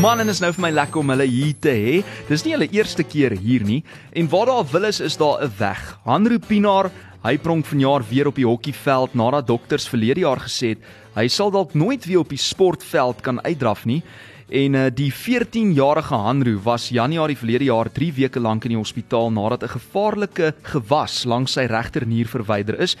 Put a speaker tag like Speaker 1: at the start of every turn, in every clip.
Speaker 1: Man en is nou vir my lekker om hulle hier te hê. Dis nie hulle eerste keer hier nie en waar daar wil is is daar 'n weg. Hanro Pinaar, hy pronk vanjaar weer op die hokkieveld nadat dokters verlede jaar gesê het hy sal dalk nooit weer op die sportveld kan uitdraf nie. En uh, die 14-jarige Hanro was Januarie verlede jaar 3 weke lank in die hospitaal nadat 'n gevaarlike gewas langs sy regternier verwyder is.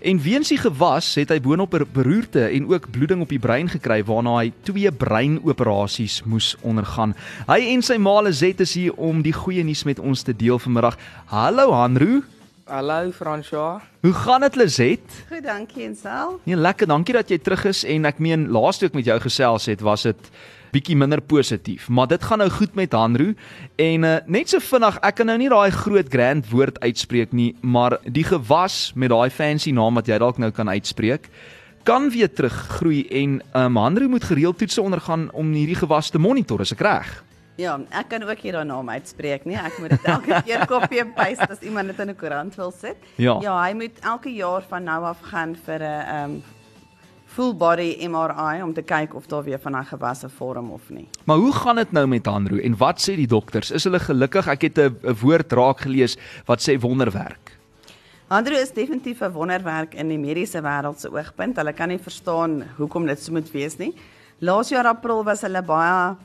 Speaker 1: En weens die gewas het hy boonop 'n beroerte en ook bloeding op die brein gekry waarna hy twee breinoperasies moes ondergaan. Hy en sy ma Lizet is hier om die goeie nuus met ons te deel vanmiddag. Hallo Hanro.
Speaker 2: Hallo François.
Speaker 1: Hoe gaan dit Lizet?
Speaker 3: Goed, dankie en self.
Speaker 1: Nee, lekker. Dankie dat jy terug is en ek meen laaste ek met jou gesels het, was dit bietjie minder positief, maar dit gaan nou goed met Hanro en uh, net so vinnig, ek kan nou nie daai groot grand woord uitspreek nie, maar die gewas met daai fancy naam wat jy dalk nou kan uitspreek, kan weer teruggroei en um, Hanro moet gereeld toetse ondergaan om hierdie gewas te monitor, is ek reg?
Speaker 3: Ja, ek kan ook hier daai naam uitspreek, nee, ek moet dit elke keer kopie en paste as iemand dit in 'n koerant wil sit.
Speaker 1: Ja.
Speaker 3: Ja, hy moet elke jaar van nou af gaan vir 'n um, full body MRI om te kyk of daar weer van daai gewasse vorm of nie.
Speaker 1: Maar hoe gaan dit nou met Hanro en wat sê die dokters? Is hulle gelukkig? Ek het 'n woord raak gelees wat sê wonderwerk.
Speaker 3: Andrew is definitief 'n wonderwerk in die mediese wêreld se oogpunt. Hulle kan nie verstaan hoekom dit so moet wees nie. Laas jaar April was hulle baie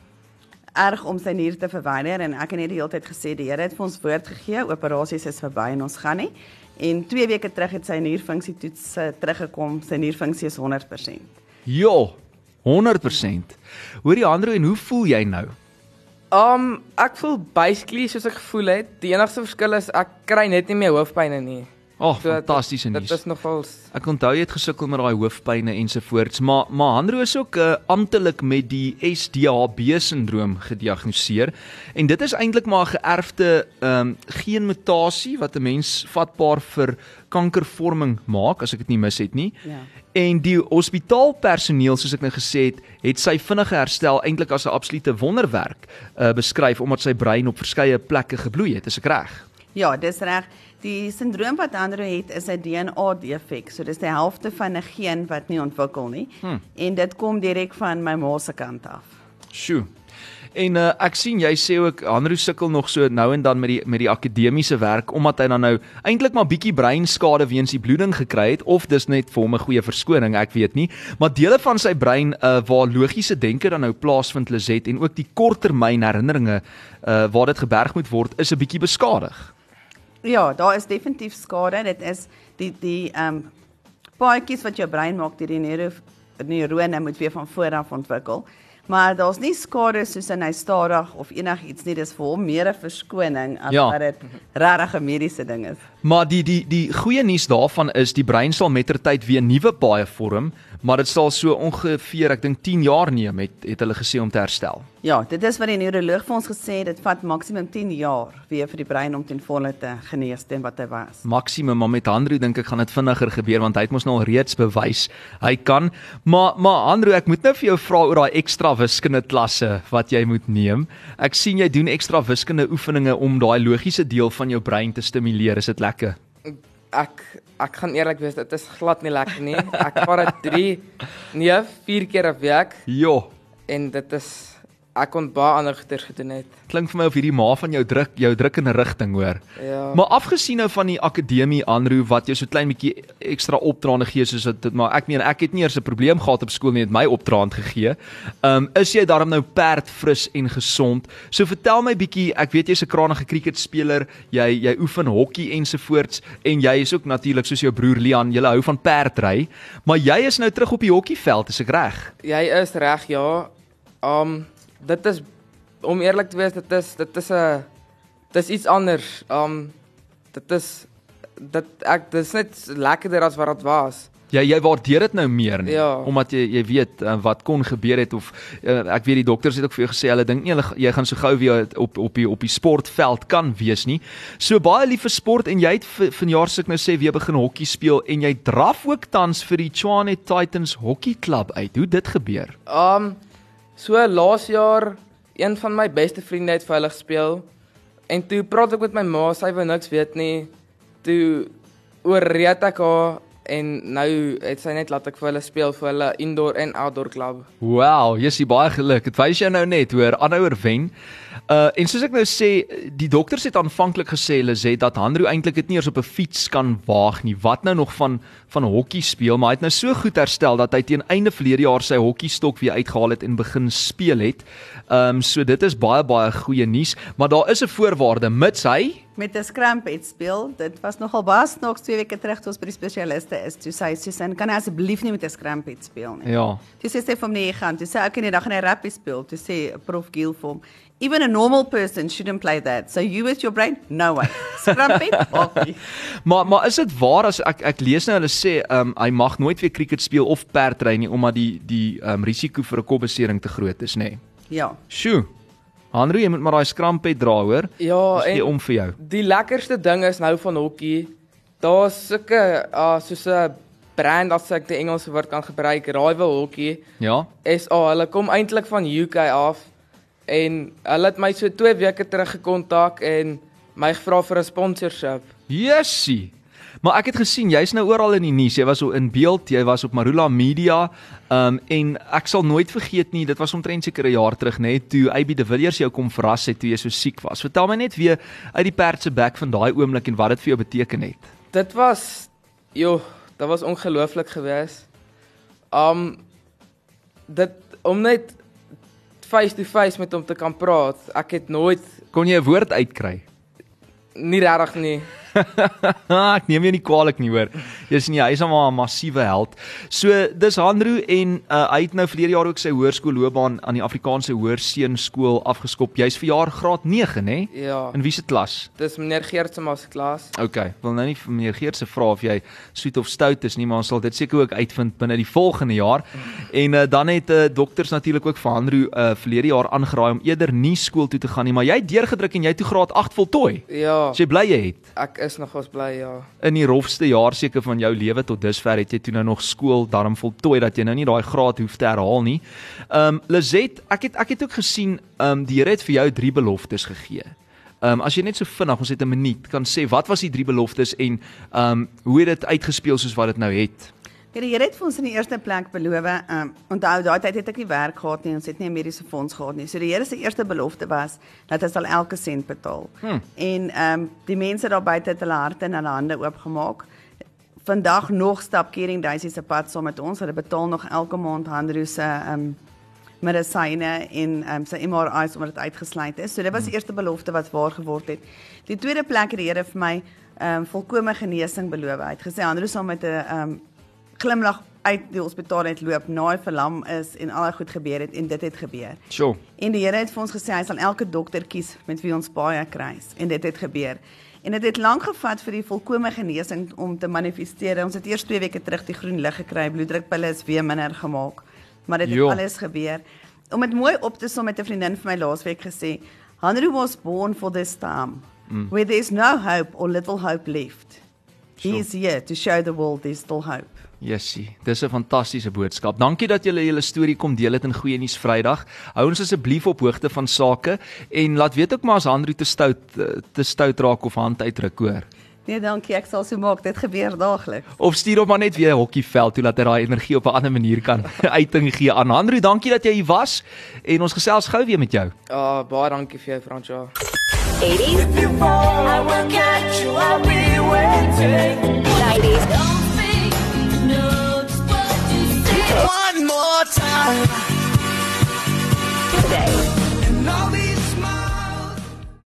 Speaker 3: erg om sy nier te verwyder en ek het net die hele tyd gesê die Here het vir ons woord gegee, operasies is verby en ons gaan nie. En 2 weke terug het sy nierfunksie toets uh, teruggekom. Sy nierfunksie is 100%.
Speaker 1: Jo, 100%. Hoorie Andro en hoe voel jy nou?
Speaker 2: Um ek voel basically soos ek gevoel het. Die enigste verskil is ek kry net nie meer hoofpynne nie.
Speaker 1: Ag, oh, fantastiese nuus.
Speaker 2: Dit is nogal
Speaker 1: Ek onthou jy het gesukkel met daai hoofpynne ensovoorts, maar maar Hanro is ook uh, amptelik met die SDHB sindroom gediagnoseer en dit is eintlik maar 'n geërfde ehm um, geenmutasie wat 'n mens vatbaar vir kankervorming maak as ek dit nie mis het nie.
Speaker 3: Ja.
Speaker 1: En die hospitaalpersoneel soos ek nou gesê het, het sy vinnige herstel eintlik as 'n absolute wonderwerk uh, beskryf omdat sy brein op verskeie plekke gebloei het, is ek reg?
Speaker 3: Ja, dis reg. Die sindroom wat Andrew het is 'n DNA defek. So dis die helfte van 'n geen wat nie ontwikkel nie. Hmm. En dit kom direk van my ma se kant af.
Speaker 1: Sjoe. En uh, ek sien jy sê ook Hanro sukkel nog so nou en dan met die met die akademiese werk omdat hy dan nou eintlik maar bietjie breinskade weens die bloeding gekry het of dis net vir hom 'n goeie verskoning, ek weet nie. Maar dele van sy brein uh, waar logiese denke dan nou plaasvind Lizet en ook die korttermyn herinneringe uh, waar dit geberg moet word is 'n bietjie beskadig.
Speaker 3: Ja, daar is definitief skade. Dit is die die ehm um, paadjies wat jou brein maak deur die neuro neurone moet weer van voor af ontwikkel. Maar daar's nie skade soos in hy stadig of enigiets nie. Dis vir hom meer 'n verskoning as
Speaker 1: Ja.
Speaker 3: wat dit regtig 'n mediese ding is.
Speaker 1: Maar die die die goeie nuus daarvan is die brein sal mettertyd weer nuwe paaie vorm, maar dit sal so ongeveer ek dink 10 jaar neem het het hulle gesê om te herstel.
Speaker 3: Ja, dit is wat die neuroloog vir ons gesê het, dit vat maksimum 10 jaar weer vir die brein om ten volle te genees teen wat hy was.
Speaker 1: maksimum maar met Hanro dink ek gaan dit vinniger gebeur want hy het mos nou al reeds bewys hy kan. Maar maar Hanro ek moet nou vir jou vra oor daai ekstra wiskunde klasse wat jy moet neem. Ek sien jy doen ekstra wiskunde oefeninge om daai logiese deel van jou brein te stimuleer. Is dit lekker?
Speaker 2: Ek ek gaan eerlik wees, dit is glad nie lekker nie. Ek vat dit 3 nee, 4 keer 'n week.
Speaker 1: Jo.
Speaker 2: En dit is ek kon baie ander goeders gedoen het.
Speaker 1: klink vir my of hierdie ma van jou druk jou druk in 'n rigting hoor
Speaker 2: Ja.
Speaker 1: Maar afgesien nou van die akademie aanroep wat jou so klein bietjie ekstra opdraande gee soos dit maar ek meen ek het nie eers 'n probleem gehad op skool nie het my opdraand gegee. Um is jy daarom nou perd fris en gesond. So vertel my bietjie, ek weet jy's 'n krangige cricketspeler, jy jy oefen hokkie ensovoorts en jy is ook natuurlik soos jou broer Lian, jy hou van perdry, maar jy is nou terug op die hokkieveld, is ek reg?
Speaker 2: Jy is reg, ja. Um dit is om eerlik te wees, dit is dit is 'n dis iets anders. Um dit is dit ek dis net lekkerder as wat dit was.
Speaker 1: Jy jy waardeer dit nou meer nie
Speaker 2: Ja.
Speaker 1: omdat jy jy weet uh, wat kon gebeur het of uh, ek weet die dokters het ook vir jou gesê hulle dink nie hulle jy gaan so gou weer op op die op die sportveld kan wees nie. So baie lief vir sport en jy het vanjaar sê ek nou sê weer begin hokkie speel en jy draf ook tans vir die Tshwane Titans Hokkie Klub uit. Hoe dit gebeur?
Speaker 2: Um so laas jaar een van my beste vriende het vir hulle gespeel en toe praat ek met my ma, sy wou niks weet nie. Toe oorreed ek haar en nou het sy net laat ek vir hulle speel vir hulle indoor en outdoor klub.
Speaker 1: Wow, jy's baie geluk. Dit wys jou nou net hoor, aanhouer wen. Uh en soos ek nou sê, die dokters het aanvanklik gesê sê dat Hanro eintlik dit nie eers op 'n fiets kan waag nie. Wat nou nog van van hokkie speel, maar hy het nou so goed herstel dat hy teen einde verlede jaar sy hokkiestok weer uitgehaal het en begin speel het. Ehm um, so dit is baie baie goeie nuus, maar daar is 'n voorwaarde mits hy
Speaker 3: met 'n skrampet speel. Dit was nogal baie snaaks twee weke terug toe ons by die spesialiste is. Toe sê Susan, "Kan jy asseblief nie met 'n skrampet speel nie?"
Speaker 1: Ja.
Speaker 3: Toe sê sy vir hom nee, gaan. Toe sê ek in die dag gaan hy rugby speel. Toe sê Prof Giel vir hom, "Even a normal person shouldn't play that. So you with your brain, no way. Skrampet, hockey."
Speaker 1: maar maar is dit waar as ek ek lees nou hulle sê ehm um, hy mag nooit weer cricket speel of perdry nie omdat die die ehm um, risiko vir 'n kopbesering te groot is, nê? Nee.
Speaker 3: Ja.
Speaker 1: Sjoe. Hanro, jy moet maar daai skrampet dra, hoor.
Speaker 2: Ja, en
Speaker 1: om vir jou.
Speaker 2: die lekkerste ding is nou van hokkie, daar's sulke uh, soos 'n brand as ek die Engelse woord kan gebruik, Rival Hockey.
Speaker 1: Ja.
Speaker 2: SA, hulle kom eintlik van UK af en hulle het my so 2 weke terug gekontak en my gevra vir 'n sponsorship.
Speaker 1: Jessie. Maar ek het gesien jy's nou oral in die nuus. Jy was so in beeld, jy was op Marula Media. Um en ek sal nooit vergeet nie, dit was omtrent seker 'n jaar terug net toe AB de Villiers jou kom verras het toe jy so siek was. Vertel my net weer uit die perd se bek van daai oomblik en wat dit vir jou beteken het.
Speaker 2: Dit was joh, dit was ongelooflik geweest. Um dit om net face to face met hom te kan praat. Ek het nooit
Speaker 1: Kon jy 'n woord uitkry?
Speaker 2: nie regtig nie.
Speaker 1: ek neem jou nie kwaadlik nie hoor. Jy's nie hy's maar 'n massiewe held. So dis Hanro en uh, hy het nou verlede jaar ook sy hoërskoolloopbaan aan die Afrikaanse Hoërseunskool afgeskop. Jy's verjaar graad 9, hè?
Speaker 2: Ja.
Speaker 1: In wie se klas?
Speaker 2: Dis meneer Geert se mas klas.
Speaker 1: OK, wil nou nie vir meneer Geert se vra of jy soet of stout is nie, maar ons sal dit seker ook uitvind binne die volgende jaar. En uh, dan het uh, dokters natuurlik ook vir Hanro uh, verlede jaar aangeraai om eerder nie skool toe te gaan nie, maar jy het deurgedruk en jy het toe graad 8 voltooi.
Speaker 2: Ja,
Speaker 1: As jy bly jy het
Speaker 2: ek is nogals bly ja.
Speaker 1: in die rofste jaar seker van jou lewe tot dusver het jy toe nou nog skool darm voltooi dat jy nou nie daai graad hoef te herhaal nie. Ehm um, Lizet, ek het ek het ook gesien ehm um, die Here het vir jou drie beloftes gegee. Ehm um, as jy net so vinnig, ons het 'n minuut, kan sê wat was die drie beloftes en ehm um, hoe het dit uitgespeel soos wat dit nou het?
Speaker 3: Ja, die Here het vir ons in die eerste plek beloof, ehm um, onthou daai tyd het ek nie werk gehad nie, ons het nie 'n mediese fonds gehad nie. So die Here se eerste belofte was dat hy sal elke sent betaal.
Speaker 1: Hmm.
Speaker 3: En ehm um, die mense daar buite het hulle harte en hulle hande oopgemaak. Vandag nog stap Kering Daisy se pad saam met ons. Hulle betaal nog elke maand Handro se ehm um, medisyne en ehm um, sy MRI's omdat dit uitgesluit is. So dit was die eerste belofte wat waar geword het. Die tweede plek het die Here vir my ehm um, volkomme genesing beloof. Hy het gesê Handro sal met 'n ehm um, glimlag uit die hospitaal uit loop, naai verlam is en al goed gebeur het en dit het gebeur.
Speaker 1: Sjoe.
Speaker 3: En die Here het vir ons gesê hy sal elke dokter kies met wie ons baie kruis en dit het gebeur. En dit het lank gevat vir die volkomme genesing om te manifesteer. Ons het eers 2 weke terug die groen lig gekry, bloeddrukpille is weer minder gemaak. Maar dit het
Speaker 1: Jo.
Speaker 3: alles gebeur. Om dit mooi op te som met 'n vriendin vir my laasweek gesê, Hanru was born for this time. Mm. Where there's no hope or little hope left. He
Speaker 1: Sure.
Speaker 3: is here to show the world there's still hope.
Speaker 1: Jessie, dis 'n fantastiese boodskap. Dankie dat julle julle storie kom deel het in Goeie Nuus Vrydag. Hou ons asseblief op hoogte van sake en laat weet ook maar as Hanri te stout eh, te stout raak of hand uitruk hoor.
Speaker 3: Nee, dankie. Ek sal so maak. Dit gebeur daagliks.
Speaker 1: Of stuur hom maar net weer hokkieveld toe dat hy daai energie op 'n ander manier kan uiting gee aan Hanri. Dankie dat jy hier was en ons gesels gou weer met jou.
Speaker 2: Ah, oh, baie dankie vir jou, Fransjo.
Speaker 4: 80s. 90s.
Speaker 5: more time today.